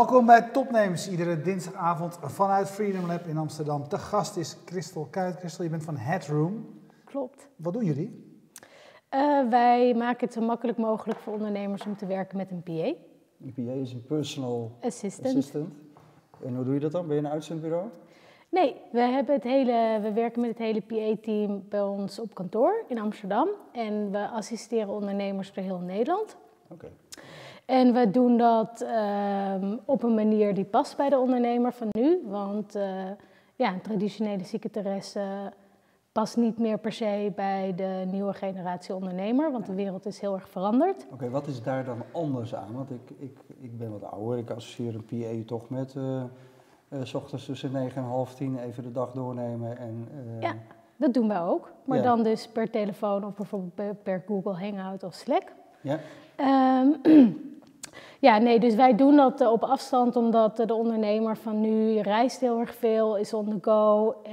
Welkom bij Topnames, iedere dinsdagavond vanuit Freedom Lab in Amsterdam. Te gast is Christel Kuit. Christel, je bent van Headroom. Klopt. Wat doen jullie? Uh, wij maken het zo makkelijk mogelijk voor ondernemers om te werken met een PA. Een PA is een personal assistant. assistant. En hoe doe je dat dan? Ben je een uitzendbureau? Nee, we, hebben het hele, we werken met het hele PA-team bij ons op kantoor in Amsterdam. En we assisteren ondernemers door heel Nederland. Oké. En we doen dat uh, op een manier die past bij de ondernemer van nu. Want uh, ja, een traditionele secretaresse past niet meer per se bij de nieuwe generatie ondernemer, want de wereld is heel erg veranderd. Oké, wat is daar dan anders aan? Want ik, ik, ik ben wat ouder, ik associeer een PA toch met uh, uh, s ochtends tussen 9 en half 10 even de dag doornemen. En, ja, dat doen wij ook. Maar Ja. dan dus per telefoon of bijvoorbeeld per, per Google Hangout of Slack. Ja? Ehm, ja, nee, dus wij doen dat eh, op afstand omdat eh, de ondernemer van nu reist heel erg veel, is on the go, eh,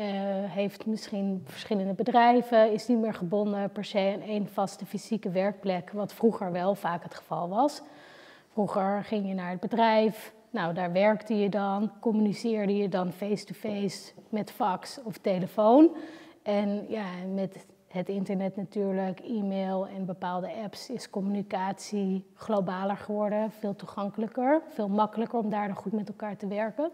heeft misschien verschillende bedrijven, is niet meer gebonden per se aan één vaste fysieke werkplek, wat vroeger wel vaak het geval was. Vroeger ging je naar het bedrijf, nou daar werkte je dan, communiceerde je dan face-to-face met fax of telefoon. En ja, met het internet natuurlijk, e-mail en bepaalde apps, is communicatie globaler geworden, veel toegankelijker, veel makkelijker om daar dan goed met elkaar te werken.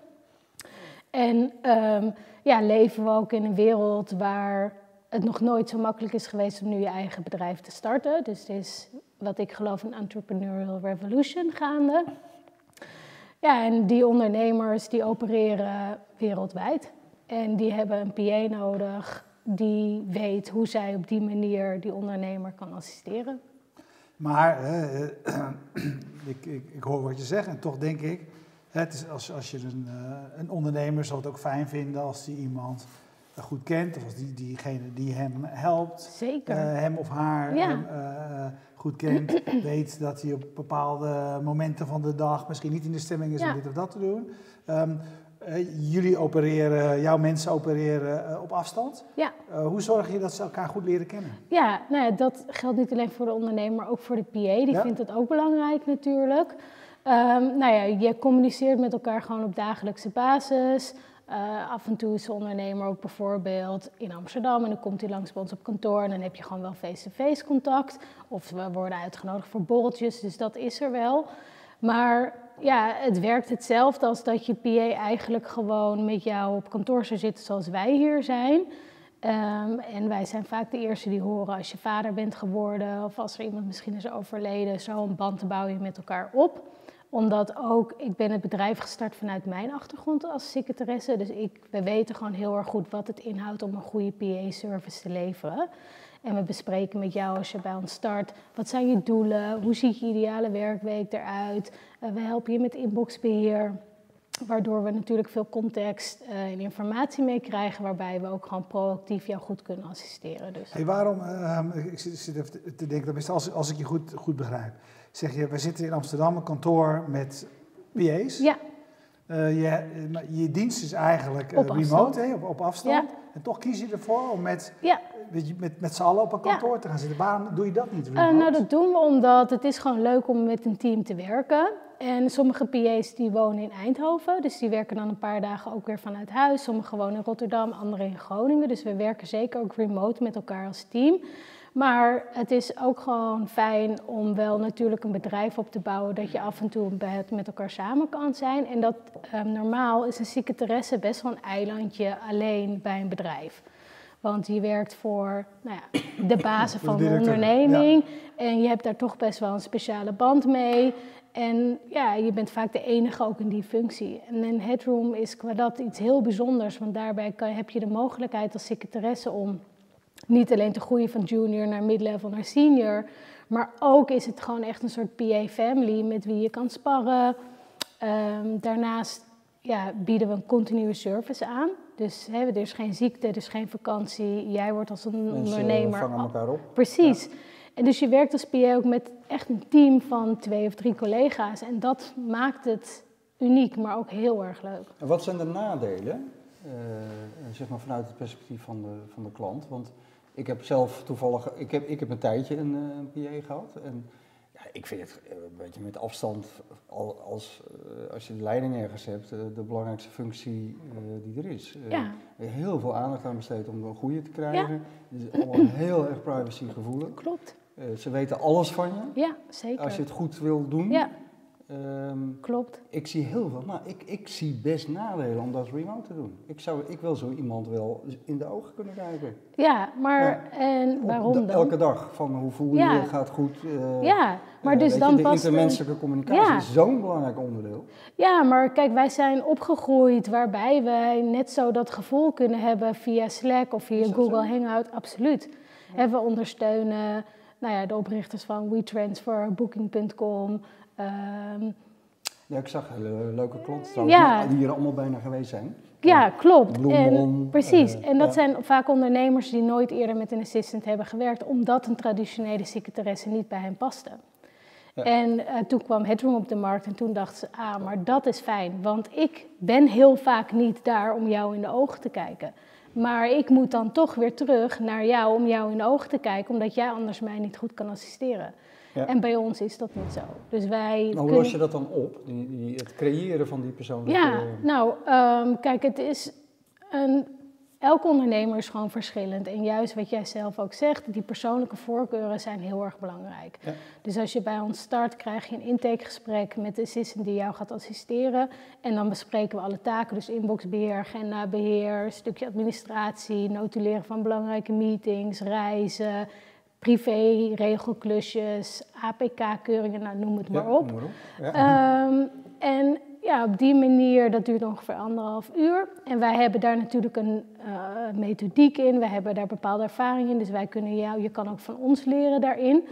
En ehm, ja, leven we ook in een wereld waar het nog nooit zo makkelijk is geweest om nu je eigen bedrijf te starten. Dus het is wat ik geloof een entrepreneurial revolution gaande. Ja, en die ondernemers die opereren wereldwijd. En die hebben een PA nodig die weet hoe zij op die manier die ondernemer kan assisteren. Maar eh, ik, ik, ik hoor wat je zegt en toch denk ik, het is als, als je een, uh, een ondernemer zal het ook fijn vinden als die iemand goed kent of als die, diegene die hem helpt, Zeker. Uh, hem of haar Ja. hem, uh, goed kent, weet dat hij op bepaalde momenten van de dag misschien niet in de stemming is Ja. om dit of dat te doen. Um, uh, jullie opereren, jouw mensen opereren uh, op afstand. Ja. Uh, hoe zorg je dat ze elkaar goed leren kennen? Ja, nou ja, dat geldt niet alleen voor de ondernemer, maar ook voor de PA. Die Ja. vindt het ook belangrijk natuurlijk. Um, nou ja, je communiceert met elkaar gewoon op dagelijkse basis. Uh, af en toe is de ondernemer ook bijvoorbeeld in Amsterdam en dan komt hij langs bij ons op kantoor en dan heb je gewoon wel face-to-face contact. Of we worden uitgenodigd voor borreltjes, dus dat is er wel. Maar ja, het werkt hetzelfde als dat je PA eigenlijk gewoon met jou op kantoor zou zitten zoals wij hier zijn. Um, en wij zijn vaak de eerste die horen als je vader bent geworden of als er iemand misschien is overleden. Zo'n band bouw je met elkaar op omdat ook, ik ben het bedrijf gestart vanuit mijn achtergrond als secretaresse. Dus ik, we weten gewoon heel erg goed wat het inhoudt om een goede PA-service te leveren. En we bespreken met jou als je bij ons start, wat zijn je doelen? Hoe ziet je ideale werkweek eruit? Uh, we helpen je met inboxbeheer. Waardoor we natuurlijk veel context uh, en informatie mee krijgen, waarbij we ook gewoon proactief jou goed kunnen assisteren. Dus. Hey, waarom, uh, ik zit, zit even te denken, als, als ik je goed, goed begrijp, zeg je, we zitten in Amsterdam, een kantoor met PA's. Ja. Uh, je, je, dienst is eigenlijk uh, op remote, hè, op, op afstand. Ja. En toch kies je ervoor om met, ja. met, met, met z'n allen op een kantoor Ja. te gaan zitten. Waarom doe je dat niet? Uh, nou, dat doen we omdat het is gewoon leuk om met een team te werken. En sommige PA's die wonen in Eindhoven, dus die werken dan een paar dagen ook weer vanuit huis. Sommigen wonen in Rotterdam, anderen in Groningen. Dus we werken zeker ook remote met elkaar als team. Maar het is ook gewoon fijn om wel natuurlijk een bedrijf op te bouwen dat je af en toe met elkaar samen kan zijn. En dat um, normaal is een secretaresse best wel een eilandje alleen bij een bedrijf. Want je werkt voor nou ja, de basis van de, onderneming. En je hebt daar toch best wel een speciale band mee. En ja, je bent vaak de enige ook in die functie. En een headroom is qua dat iets heel bijzonders. Want daarbij kan, heb je de mogelijkheid als secretaresse om niet alleen te groeien van junior naar mid-level naar senior. Maar ook is het gewoon echt een soort PA-family met wie je kan sparren. Um, daarnaast ja, bieden we een continue service aan. Dus hè, er is geen ziekte, er is geen vakantie. Jij wordt als een Mensen ondernemer. vangen elkaar op. Precies. Ja. En dus je werkt als PA ook met echt een team van twee of drie collega's. En dat maakt het uniek, maar ook heel erg leuk. En wat zijn de nadelen, uh, zeg maar vanuit het perspectief van de, van de klant? Want ik heb zelf toevallig, ik heb, ik heb een tijdje een, uh, een PA gehad. En ja, ik vind het eh, een beetje met afstand, al- als, eh, als je de leiding ergens hebt, eh, de belangrijkste functie eh, die er is. Eh, Ja. Heel veel aandacht aan besteed om een goede te krijgen. Het is allemaal heel erg privacygevoelig. Klopt. Eh, ze weten alles van je, Ja, zeker. als je het goed wil doen. Ja, Ehm, klopt. ik zie heel veel, maar ik, ik zie best nadelen om dat remote te doen. Ik, zou, ik wil zo iemand wel in de ogen kunnen kijken. Ja, maar Ja. en waarom dan? Elke dag, van hoe voel je Ja. je, gaat goed. eh, Ja, maar eh, dus dan je, de past intermenselijke communicatie Ja. is zo'n belangrijk onderdeel. Ja, maar kijk, wij zijn opgegroeid waarbij wij net zo dat gevoel kunnen hebben via Slack of via Google zo? Hangout. Absoluut. En we ondersteunen nou ja, de oprichters van WeTransfer, Booking.com. ehm, Ja, ik zag hele leuke klanten Ja. die, hier allemaal bijna geweest zijn. ja, klopt. Bloemon, en, precies. eh, en dat ja. zijn vaak ondernemers die nooit eerder met een assistant hebben gewerkt, omdat een traditionele secretaresse niet bij hen paste. Ja. En eh, toen kwam Headroom op de markt en toen dachten ze, ah, maar dat is fijn, want ik ben heel vaak niet daar om jou in de ogen te kijken. Maar ik moet dan toch weer terug naar jou om jou in de ogen te kijken, omdat jij anders mij niet goed kan assisteren. Ja. En bij ons is dat niet zo. Dus wij Maar hoe kunnen- los je dat dan op? Die, die, het creëren van die persoonlijke... ja, nou, ehm, kijk, het is een. Elke ondernemer is gewoon verschillend. En juist wat jij zelf ook zegt, die persoonlijke voorkeuren zijn heel erg belangrijk. Ja. Dus als je bij ons start, krijg je een intakegesprek met de assistent die jou gaat assisteren. En dan bespreken we alle taken, dus inboxbeheer, agendabeheer, stukje administratie, notuleren van belangrijke meetings, reizen, privé, regelklusjes, APK-keuringen, nou noem het maar op. Ja. Ehm, en ja, op die manier, dat duurt ongeveer anderhalf uur. En wij hebben daar natuurlijk een eh, methodiek in, wij hebben daar bepaalde ervaring in. Dus wij kunnen jou, je kan ook van ons leren daarin.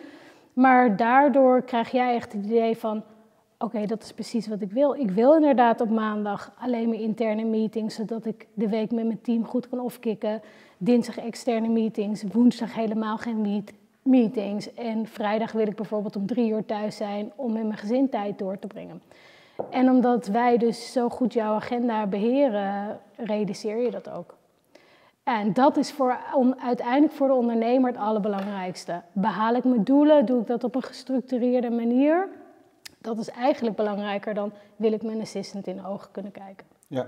Maar daardoor krijg jij echt het idee van, oké, dat is precies wat ik wil. Ik wil inderdaad op maandag alleen maar interne meetings, zodat ik de week met mijn team goed kan opkicken. Dinsdag externe meetings, woensdag helemaal geen meet, meetings. En vrijdag wil ik bijvoorbeeld om drie uur thuis zijn om met mijn gezin tijd door te brengen. En omdat wij dus zo goed jouw agenda beheren, realiseer je dat ook. En dat is voor, om, uiteindelijk voor de ondernemer het allerbelangrijkste. Behaal ik mijn doelen? Doe ik dat op een gestructureerde manier? Dat is eigenlijk belangrijker dan wil ik mijn assistant in de ogen kunnen kijken. Ja.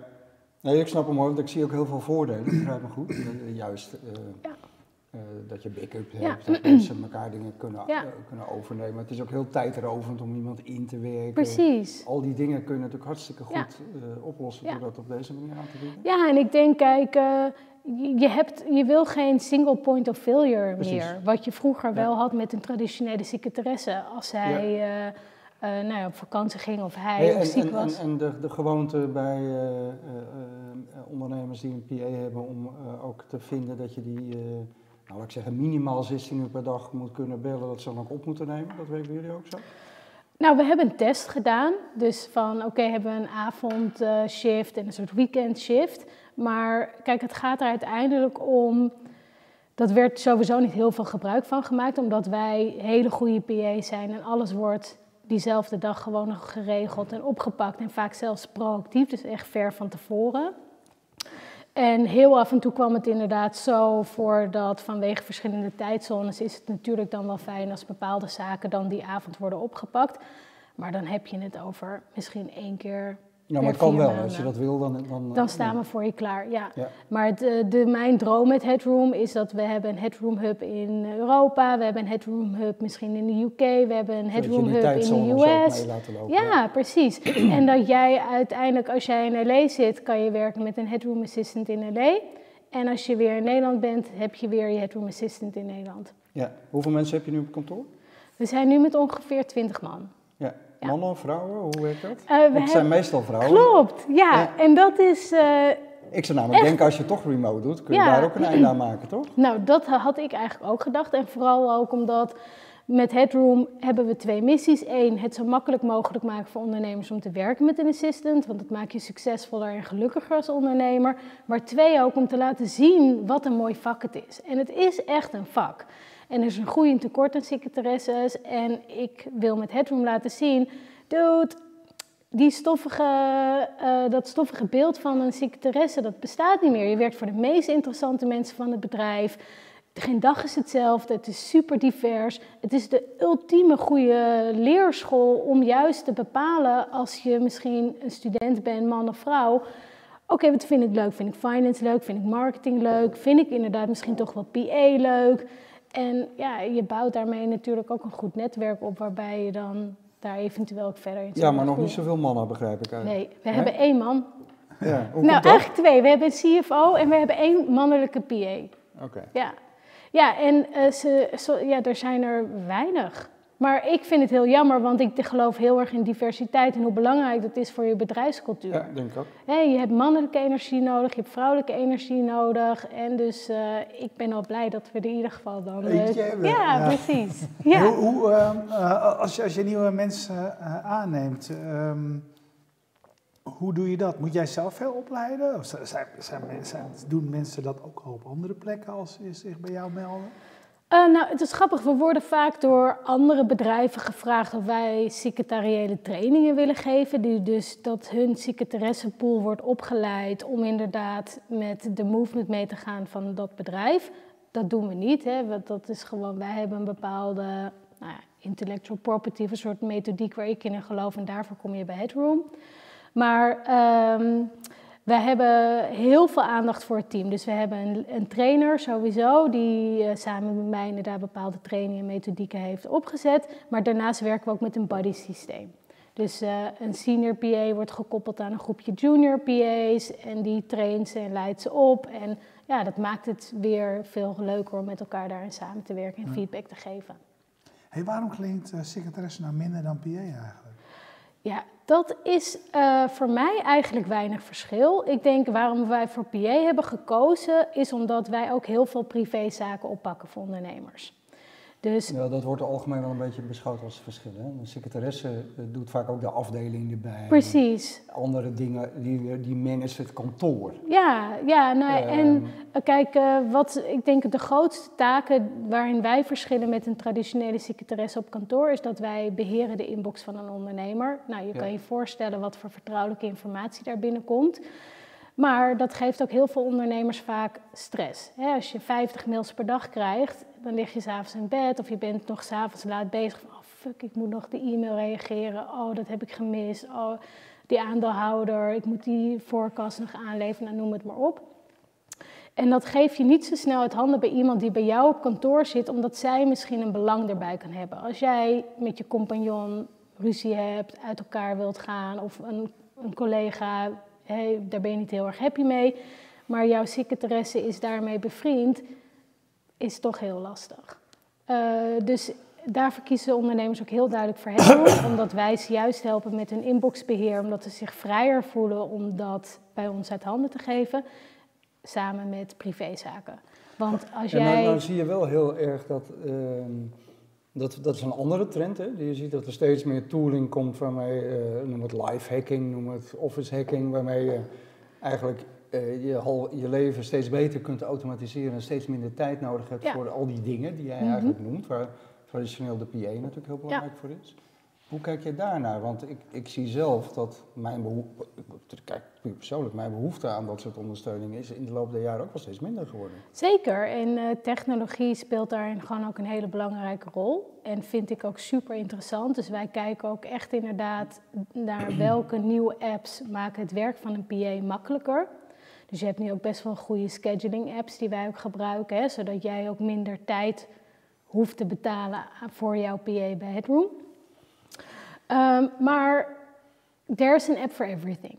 Nee, ik snap hem hoor, want ik zie ook heel veel voordelen, begrijp me goed. Eh, Juist eh, Ja. Eh, dat je backup Ja. hebt, dat mensen elkaar dingen kunnen, Ja. eh, kunnen overnemen. Het is ook heel tijdrovend om iemand in te werken. Precies. Al die dingen kun je natuurlijk hartstikke goed Ja. eh, oplossen door dat op deze manier aan te bieden. Ja, en ik denk, kijk, je, hebt, je wil geen single point of failure Precies. meer. Wat je vroeger wel had met een traditionele secretaresse. Als zij eh, nou ja, op vakantie ging of hij Hey, of en, ziek en, was. en, en de, de gewoonte bij ondernemers die een PA hebben om ook te vinden dat je die, nou ik zeggen, minimaal 16 uur per dag moet kunnen bellen, dat ze dan ook op moeten nemen. Dat weten jullie ook zo? Nou, we hebben een test gedaan. Dus van, oké, hebben we een avondshift en een soort weekendshift. Maar kijk, het gaat er uiteindelijk om... Dat werd sowieso niet heel veel gebruik van gemaakt, omdat wij hele goede PA's zijn en alles wordt diezelfde dag gewoon nog geregeld en opgepakt en vaak zelfs proactief, dus echt ver van tevoren. En heel af en toe kwam het inderdaad zo voor dat vanwege verschillende tijdzones is het natuurlijk dan wel fijn als bepaalde zaken dan die avond worden opgepakt. Maar dan heb je het over misschien één keer. Ja, maar het kan wel. maanden. Als je dat wil, dan... Dan, Dan staan we voor je klaar, ja. Ja. Maar het, eh, de, mijn droom met Headroom is dat we hebben een Headroom Hub in Europa, we hebben een Headroom Hub misschien in de UK, we hebben een Headroom Hub in de US. laten lopen. Ja, precies. en dat jij uiteindelijk, als jij in LA zit, kan je werken met een Headroom Assistant in LA. En als je weer in Nederland bent, heb je weer je Headroom Assistant in Nederland. Ja. Hoeveel mensen heb je nu op kantoor? We zijn nu met ongeveer 20 man. Ja. Mannen, vrouwen, hoe werkt dat? Eh, we het zijn meestal vrouwen. Klopt, ja. Ja. En dat is, eh, Ik zou namelijk denken, als je toch remote doet, kun je Ja. daar ook een einde aan maken, toch? Nou, dat had ik eigenlijk ook gedacht. En vooral ook omdat met Headroom hebben we twee missies. Eén, het zo makkelijk mogelijk maken voor ondernemers om te werken met een assistant. Want dat maakt je succesvoller en gelukkiger als ondernemer. Maar twee, ook om te laten zien wat een mooi vak het is. En het is echt een vak. En er is een groeiend tekort aan secretaresses. En ik wil met Headroom laten zien, dude, die stoffige, eh, dat stoffige beeld van een secretaresse, dat bestaat niet meer. Je werkt voor de meest interessante mensen van het bedrijf. geen dag is hetzelfde, het is super divers. Het is de ultieme goede leerschool om juist te bepalen als je misschien een student bent, man of vrouw. Oké, wat vind ik leuk? Vind ik finance leuk? Vind ik marketing leuk? Vind ik inderdaad misschien toch wel PA leuk? En ja, je bouwt daarmee natuurlijk ook een goed netwerk op waarbij je dan daar eventueel ook verder in Ja, maar nog niet zoveel mannen, begrijp ik eigenlijk. Nee, we hebben één man. Ja, hoe nou, eigenlijk twee. We hebben een CFO en we hebben één mannelijke PA. Oké. Ja, ja en eh, ze, zo, ja, er zijn er weinig. Maar ik vind het heel jammer, want ik geloof heel erg in diversiteit en hoe belangrijk dat is voor je bedrijfscultuur. Ja, denk ik ook. Je hebt mannelijke energie nodig, je hebt vrouwelijke energie nodig. En dus eh, ik ben al blij dat we er in ieder geval dan... eh, ja, Ja. precies. Ja. Hoe, hoe, ehm, eh, als, je, als je nieuwe mensen aanneemt, ehm, hoe doe je dat? Moet jij zelf veel opleiden? Of zijn, zijn, zijn, zijn- doen mensen dat ook al op andere plekken als ze zich bij jou melden? Eh, nou, het is grappig. We worden vaak door andere bedrijven gevraagd of wij secretariële trainingen willen geven. Die dus dat hun secretaressenpool wordt opgeleid om inderdaad met de movement mee te gaan van dat bedrijf. Dat doen we niet. Hè. want Dat is gewoon, wij hebben een bepaalde nou ja, intellectual property, een soort methodiek waar ik in geloof en daarvoor kom je bij Headroom. Maar ehm, wij hebben heel veel aandacht voor het team. Dus we hebben een, een trainer sowieso, die eh, samen met mij inderdaad bepaalde trainingen en methodieken heeft opgezet. Maar daarnaast werken we ook met een buddy systeem. Dus eh, een senior PA wordt gekoppeld aan een groepje junior PA's en die traint ze en leidt ze op. En ja, dat maakt het weer veel leuker om met elkaar daarin samen te werken en Ja. feedback te geven. Hey, waarom klinkt uh, secretaresse nou minder dan PA eigenlijk? Ja, dat is eh, voor mij eigenlijk weinig verschil. Ik denk waarom wij voor PA hebben gekozen, is omdat wij ook heel veel privézaken oppakken voor ondernemers. Dus Ja, dat wordt algemeen wel een beetje beschouwd als verschil. Hè? Een secretaresse eh, doet vaak ook de afdeling erbij. precies. Andere dingen, die, die managt het kantoor. Ja, ja nou, Ehm. en eh, kijk, eh, wat ik denk de grootste taken waarin wij verschillen met een traditionele secretaresse op kantoor, is dat wij beheren de inbox van een ondernemer. Nou, je Ja. kan je voorstellen wat voor vertrouwelijke informatie daar binnenkomt. Maar dat geeft ook heel veel ondernemers vaak stress. Als je 50 mails per dag krijgt, dan lig je s'avonds in bed of je bent nog s'avonds laat bezig. Van, oh fuck, ik moet nog de e-mail reageren. Oh, dat heb ik gemist. Oh, die aandeelhouder, ik moet die voorkast nog aanleveren, nou, noem het maar op. En dat geef je niet zo snel uit handen bij iemand die bij jou op kantoor zit, omdat zij misschien een belang erbij kan hebben. Als jij met je compagnon ruzie hebt, uit elkaar wilt gaan, of een, een collega, hé, daar ben je niet heel erg happy mee, maar jouw secretaresse is daarmee bevriend, is toch heel lastig. Eh, dus daarvoor kiezen ondernemers ook heel duidelijk voor Headroom, omdat wij ze juist helpen met hun inboxbeheer, omdat ze zich vrijer voelen om dat bij ons uit handen te geven, samen met privézaken. Want als En dan, jij... dan zie je wel heel erg dat, ehm, dat, dat is een andere trend. Hè? Je ziet dat er steeds meer tooling komt waarmee, eh, noem het live hacking, noem het office hacking, waarmee je eigenlijk eh, je, je leven steeds beter kunt automatiseren en steeds minder tijd nodig hebt Ja. voor al die dingen die jij Mhm. eigenlijk noemt, waar traditioneel de PA natuurlijk heel belangrijk voor is. Hoe kijk je daarnaar? Want ik, ik zie zelf dat mijn behoefte, kijk persoonlijk, mijn behoefte aan dat soort ondersteuning is in de loop der jaren ook wel steeds minder geworden. Zeker, en eh, technologie speelt daarin gewoon ook een hele belangrijke rol. En vind ik ook super interessant. Dus wij kijken ook echt inderdaad naar welke nieuwe apps maken het werk van een PA makkelijker. Dus je hebt nu ook best wel goede scheduling apps die wij ook gebruiken, hè, zodat jij ook minder tijd hoeft te betalen voor jouw PA bij Headroom. Ehm, maar there's an app for everything.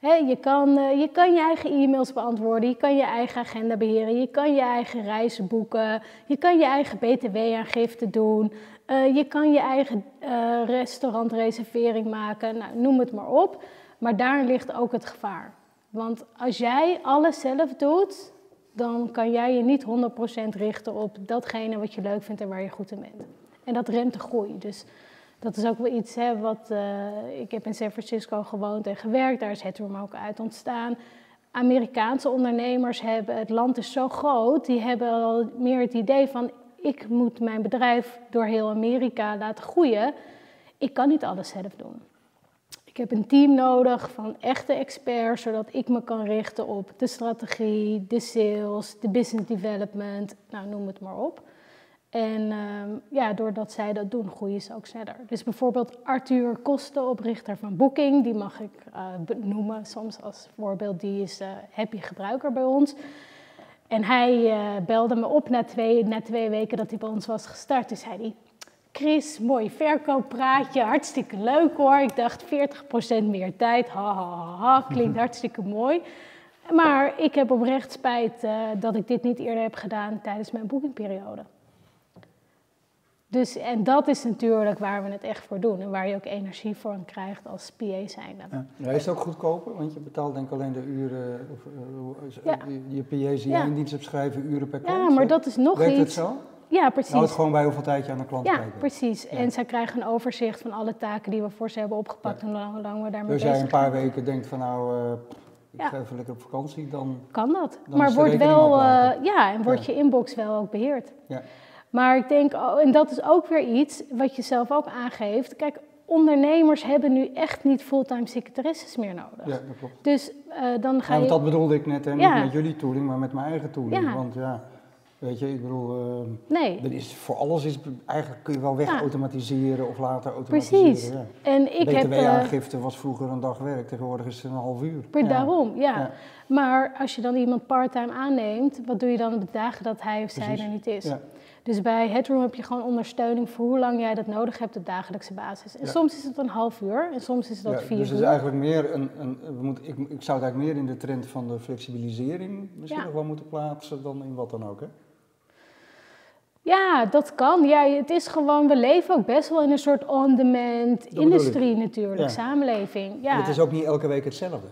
Je, kan, eh, je kan je eigen e-mails beantwoorden, je kan je eigen agenda beheren, je kan je eigen reizen boeken, je kan je eigen btw-aangifte doen, eh, je kan je eigen eh, restaurantreservering maken, nou, noem het maar op. Maar daar ligt ook het gevaar. Want als jij alles zelf doet, dan kan jij je niet 100% richten op datgene wat je leuk vindt en waar je goed in bent. En dat remt de groei. Dus dat is ook wel iets hè, wat. eh, ik heb in San Francisco gewoond en gewerkt, daar is Headroom ook uit ontstaan. Amerikaanse ondernemers hebben, het land is zo groot, die hebben al meer het idee van: ik moet mijn bedrijf door heel Amerika laten groeien. Ik kan niet alles zelf doen. Ik heb een team nodig van echte experts, zodat ik me kan richten op de strategie, de sales, de business development, nou noem het maar op. En ehm, ja, doordat zij dat doen, groeien ze ook sneller. Dus bijvoorbeeld Arthur Kosten, oprichter van Booking, die mag ik uh, benoemen soms als voorbeeld. Die is uh, happy gebruiker bij ons. En hij uh, belde me op na twee, na twee weken dat hij bij ons was gestart. Toen zei hij, Chris, mooi verkooppraatje, hartstikke leuk hoor. Ik dacht 40% meer tijd, ha, ha, ha, ha. klinkt hartstikke mooi. Maar ik heb oprecht spijt dat ik dit niet eerder heb gedaan tijdens mijn boekingperiode. Dus, en dat is natuurlijk waar we het echt voor doen en waar je ook energie voor krijgt als PA zijnde. Ja. ja. is het ook goedkoper? Want je betaalt denk ik alleen de uren, of, uh, ja. je PA's die ja. in dienst hebt schrijven, uren per klant. Ja, maar dat is nog Werkt iets. het zo? Ja, precies. Nou, het gewoon bij hoeveel tijd je aan de klant ja, kijkt. Precies. En zij krijgen een overzicht van alle taken die we voor ze hebben opgepakt en hoe lang we daarmee dus bezig zijn. Dus jij een paar weken denkt van nou, uh, ik ga even lekker op vakantie, dan... Kan dat. Dan maar wordt wel, uh, ja, en wordt je inbox wel ook beheerd. Ja. Maar ik denk, oh, en dat is ook weer iets wat je zelf ook aangeeft. Kijk, ondernemers hebben nu echt niet fulltime secretaresses meer nodig. Ja, dat klopt. Dus uh, dan ga Ja, je... want dat bedoelde ik net, hè, niet Ja. met jullie tooling, maar met mijn eigen tooling. Ja. Want ja, weet je, ik bedoel, uh, Nee, er is, voor alles is eigenlijk kun je wel weg Ja. automatiseren of later automatiseren. precies. Ja. En ik heb... eh, BTW-aangifte was vroeger een dag werk, tegenwoordig is het een half uur. Ja. daarom, ja. Maar als je dan iemand parttime aanneemt, wat doe je dan op de dagen dat hij of zij er niet is? Ja. Dus bij Headroom heb je gewoon ondersteuning voor hoe lang jij dat nodig hebt op dagelijkse basis. En Ja. soms is het een half uur en soms is dat Ja, vier dus het uur. is eigenlijk meer een, een we moeten, ik, ik zou het eigenlijk meer in de trend van de flexibilisering misschien Ja. nog wel moeten plaatsen dan in wat dan ook. Hè? Ja, dat kan. Ja, het is gewoon, we leven ook best wel in een soort on-demand industrie natuurlijk, samenleving. Ja, Het is ook niet elke week hetzelfde.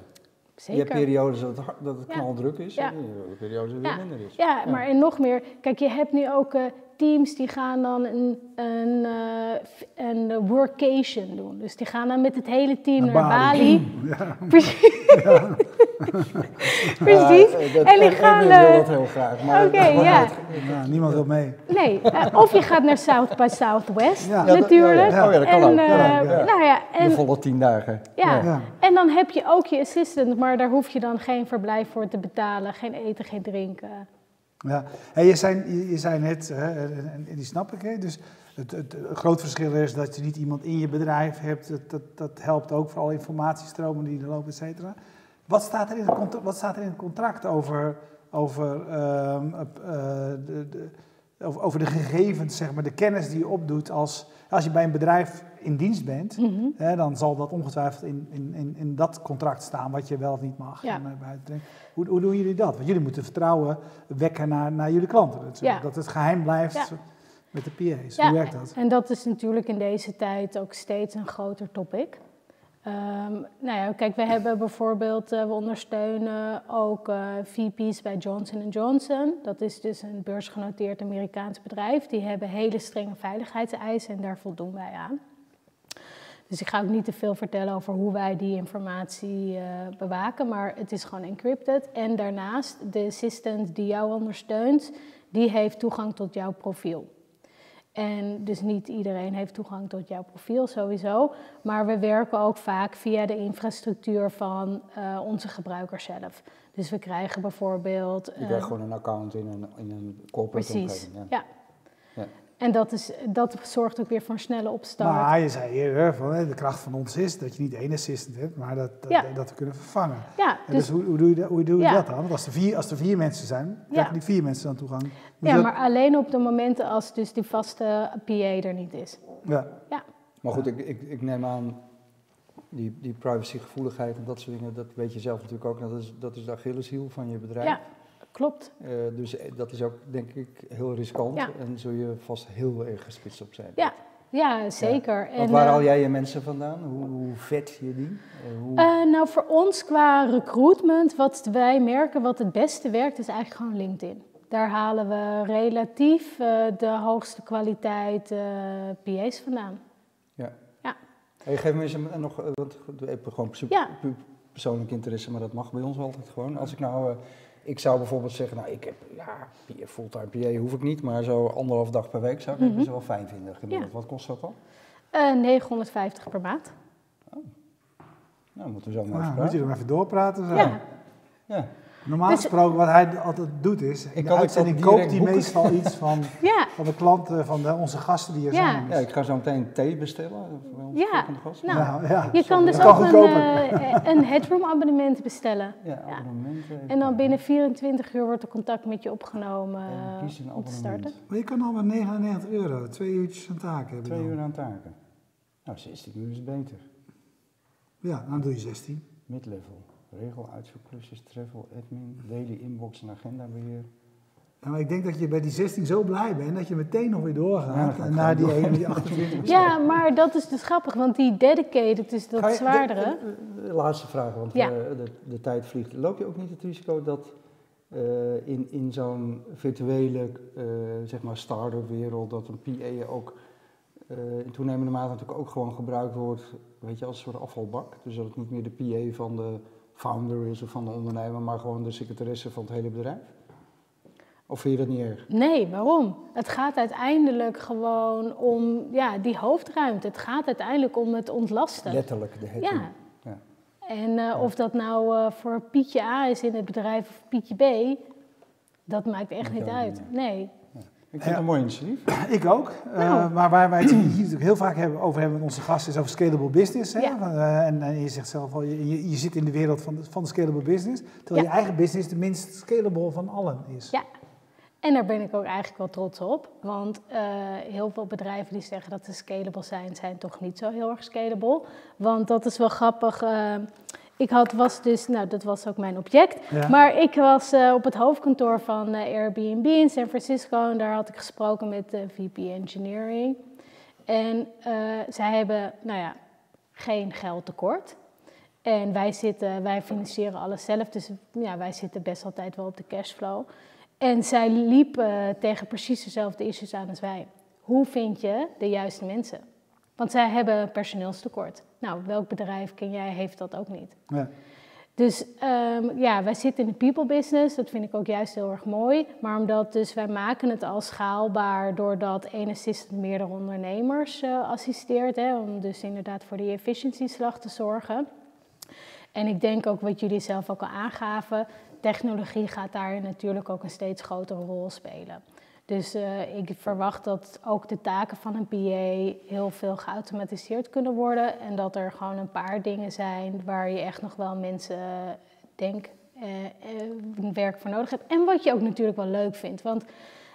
Je hebt periodes dat het, dat het Ja. knaldruk is Ja. en je hebt periodes dat het Ja. weer minder is. Ja, maar en nog meer. Kijk, je hebt nu ook eh, teams die gaan dan een, een, eh, een workation doen. Dus die gaan dan met het hele team naar, Naar Bali. Bali. Ja. Precies. Precies. Ja, dat- en die gaan... Erwin wil eh, dat heel graag. Maar ja. niemand wil mee. Nee, eh, of je gaat naar South by Southwest Ja. Ja, dat- natuurlijk. ja, ja. Oh ja, dat kan en, ook. eh, Ja, ja. Nou ja, de en, volle tien dagen. ja. Ja. en dan heb je ook je assistant, maar daar hoef je dan geen verblijf voor te betalen, geen eten, geen drinken. Ja. Hey, je, zei, je, je zei net, hè, en, en die snap ik, hè, dus het, het, het groot verschil is dat je niet iemand in je bedrijf hebt. Dat, dat, dat helpt ook voor alle informatiestromen die er lopen, et cetera. Wat staat er in het contract, wat staat er in het contract over, over, ehm, eh, de, de, over, de gegevens, zeg maar, de kennis die je opdoet als, als je bij een bedrijf in dienst bent? Mhm. Hè, dan zal dat ongetwijfeld in, in, in, in dat contract staan wat je wel of niet mag. Ja. en, eh. Hoe, hoe doen jullie dat? Want jullie moeten vertrouwen wekken naar, naar jullie klanten. Dat, Ja. dat het geheim blijft Ja. met de PA's. Ja, Hoe werkt dat? En dat is natuurlijk in deze tijd ook steeds een groter topic. Ehm, nou ja, kijk, we hebben bijvoorbeeld, eh, we ondersteunen ook eh, VP's bij Johnson Johnson. Dat is dus een beursgenoteerd Amerikaans bedrijf. Die hebben hele strenge veiligheidseisen en daar voldoen wij aan. Dus ik ga ook niet te veel vertellen over hoe wij die informatie eh, bewaken, maar het is gewoon encrypted. En daarnaast, de assistant die jou ondersteunt, die heeft toegang tot jouw profiel. En dus niet iedereen heeft toegang tot jouw profiel sowieso. Maar we werken ook vaak via de infrastructuur van eh, onze gebruikers zelf. Dus we krijgen bijvoorbeeld. Je krijgt gewoon een account in een, in een corporate precies. omgeving. Ja. Ja. En dat, is, dat zorgt ook weer voor een snelle opstart. Maar je zei eerder, van, hè, de kracht van ons is dat je niet één assistant hebt, maar dat, dat, Ja. dat we kunnen vervangen. ja, En dus dus, hoe, hoe doe je, dat, hoe doe je Ja. dat dan? Want als er vier, als er vier mensen zijn, krijgen die vier mensen dan toegang. Moet je ja, dat- maar alleen op de momenten als dus die vaste PA er niet is. ja. Ja, Maar goed, ik, ik, ik neem aan, die, die privacygevoeligheid en dat soort dingen, dat weet je zelf natuurlijk ook. Dat is, dat is de Achilleshiel van je bedrijf. ja klopt. Eh, dus eh, dat is ook, denk ik, heel riskant. Ja. En zul je vast heel erg gespitst op zijn. Ja, ja zeker. Want En, waar eh, haal jij je mensen vandaan? Hoe, hoe vet je die? Hoe... Nou, voor ons qua recruitment, wat wij merken wat het beste werkt, is eigenlijk gewoon LinkedIn. Daar halen we relatief de hoogste kwaliteit PA's vandaan. ja. ja. Hey, geef me eens een, nog, want ik heb gewoon Ja. persoonlijk interesse, maar dat mag bij ons altijd gewoon. Als ik nou, ik zou bijvoorbeeld zeggen, nou ik heb, ja, fulltime PA hoef ik niet, maar zo anderhalf dag per week zou ik Mhm. best wel fijn vinden gemiddeld. Ja. Wat kost dat dan? Eh, 950 per maand. Nou, moeten we zo maar Nou, even moet je praten. er maar even doorpraten. Zo. Ja, Ja. Normaal Dus- gesproken, wat hij altijd doet is, in Ik de kan uitzending koopt hij meestal iets van, ja. van de klanten, van de, onze gasten die hier Ja. zijn. ja, ik ga zo meteen thee bestellen. voor onze Ja. volgende gast. Nou, Nou, ja. Je kan dus ook een, eh, een headroom abonnement bestellen. Ja, abonnementen. En dan binnen 24 uur wordt er contact met je opgenomen eh, om te starten. abonnement. Maar je kan al met 99 euro, twee uurtjes aan taak hebben. Twee dan. uur aan taken. Nou, 16 uur is beter. Ja, dan doe je 16. Midlevel. Regel, uitzoekklusjes, travel, admin, daily inbox en agendabeheer. Ja, maar ik denk dat je bij die 16 zo blij bent dat je meteen nog weer doorgaat. en naar die gewoon ene, die 28 Ja, maar dat is dus grappig, want die dedicated, dus Ga dat je- zwaardere. de- de- de laatste vraag, want Ja. eh, de, de tijd vliegt. Loop je ook niet het risico dat eh, in, in zo'n virtuele, eh, zeg maar, start-up wereld, dat een PA ook eh, in toenemende mate natuurlijk ook gewoon gebruikt wordt, weet je, als een soort afvalbak. Dus dat het niet meer de PA van de founder is of van de ondernemer, maar gewoon de secretaresse van het hele bedrijf? Of vind je dat niet erg? Nee, waarom? Het gaat uiteindelijk gewoon om ja, die hoofdruimte. Het gaat uiteindelijk om het ontlasten. Letterlijk, de headroom. Ja. Ja. En eh, of dat nou eh, voor Pietje A is in het bedrijf of Pietje B, dat maakt echt niet uit. niet Nee. Ik vind het een mooi initiatief. Ik ook. Eh, Nou. maar waar wij het hier natuurlijk heel vaak hebben, over hebben met onze gasten is over scalable business. Hè? Ja. Eh, en, en je zegt zelf al, je, je, zit in de wereld van de, van de scalable business. Terwijl Ja. je eigen business de minst scalable van allen is. Ja. En daar ben ik ook eigenlijk wel trots op. Want eh, heel veel bedrijven die zeggen dat ze scalable zijn, zijn toch niet zo heel erg scalable. Want dat is wel grappig. Eh, ik had, was dus, nou dat was ook mijn object. Ja. Maar ik was eh, op het hoofdkantoor van eh, Airbnb in San Francisco. En daar had ik gesproken met de VP Engineering. En eh, zij hebben, nou ja, geen geld tekort. En wij, zitten, wij financieren alles zelf, dus ja, wij zitten best altijd wel op de cashflow. En zij liep eh, tegen precies dezelfde issues aan als wij. Hoe vind je de juiste mensen? Want zij hebben personeelstekort. Nou, welk bedrijf ken jij heeft dat ook niet? Ja. Dus ehm, ja, wij zitten in de people business. Dat vind ik ook juist heel erg mooi. Maar omdat dus wij maken het al schaalbaar doordat één assistent meerdere ondernemers eh, assisteert. Hè, om dus inderdaad voor die efficiëntieslag te zorgen. En ik denk ook wat jullie zelf ook al aangaven, technologie gaat daar natuurlijk ook een steeds grotere rol spelen. Dus eh, ik verwacht dat ook de taken van een PA heel veel geautomatiseerd kunnen worden. En dat er gewoon een paar dingen zijn waar je echt nog wel mensen, eh, denk, eh, werk voor nodig hebt. En wat je ook natuurlijk wel leuk vindt. Want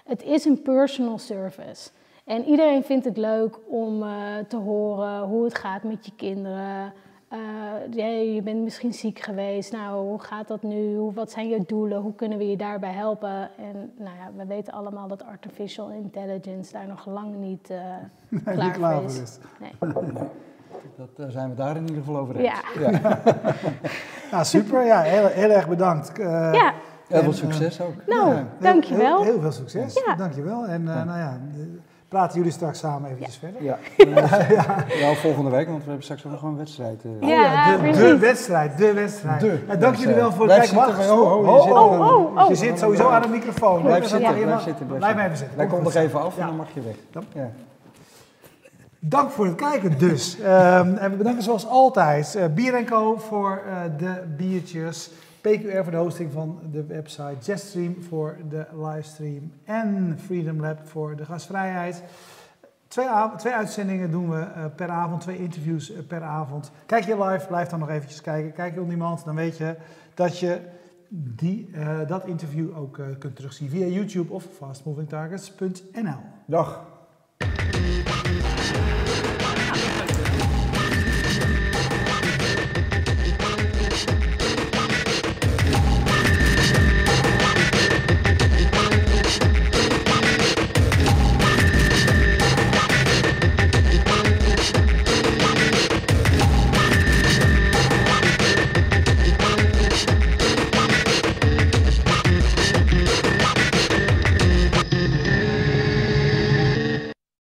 het is een personal service. En iedereen vindt het leuk om te horen hoe het gaat met je kinderen. Eh, ja, je bent misschien ziek geweest. Nou, hoe gaat dat nu? Hoe, wat zijn je doelen? Hoe kunnen we je daarbij helpen? En nou ja, we weten allemaal dat artificial intelligence daar nog lang niet eh, klaar, niet klaar voor is. is. Nee. Dat, daar zijn we daar in ieder geval over eens. Ja. Nou, super. Ja, heel, heel erg bedankt. Eh, ja, Heel veel succes ook. nou, ja, dankjewel. Heel, heel veel succes. Ja. Dankjewel. En eh, Ja. nou ja, praten jullie straks samen eventjes verder. Ja. ja. volgende week, want we hebben straks ook nog een wedstrijd. eh. Oh Ja, de, wedstrijd, de wedstrijd. De En dank wedstrijd. jullie wel voor het Blijf kijken. Wacht, oh, oh, je oh, zit oh, nog- oh, oh. Je zit sowieso aan de microfoon. Blijf zitten, je blijf maar- zitten. Blijf, even zitten. Wij Kom komen nog even af Ja. en dan mag je weg. Ja. Dank voor het kijken dus. Ehm, en we bedanken zoals altijd eh Bier Co voor eh, de biertjes. PQR voor de hosting van de website. Jetstream voor de livestream. En Freedom Lab voor de gastvrijheid. Twee, twee uitzendingen doen we eh, per avond. Twee interviews eh, per avond. Kijk je live, blijf dan nog eventjes kijken. Kijk je on demand, dan weet je dat je die, eh, dat interview ook kunt terugzien via YouTube of fastmovingtargets.nl. Dag.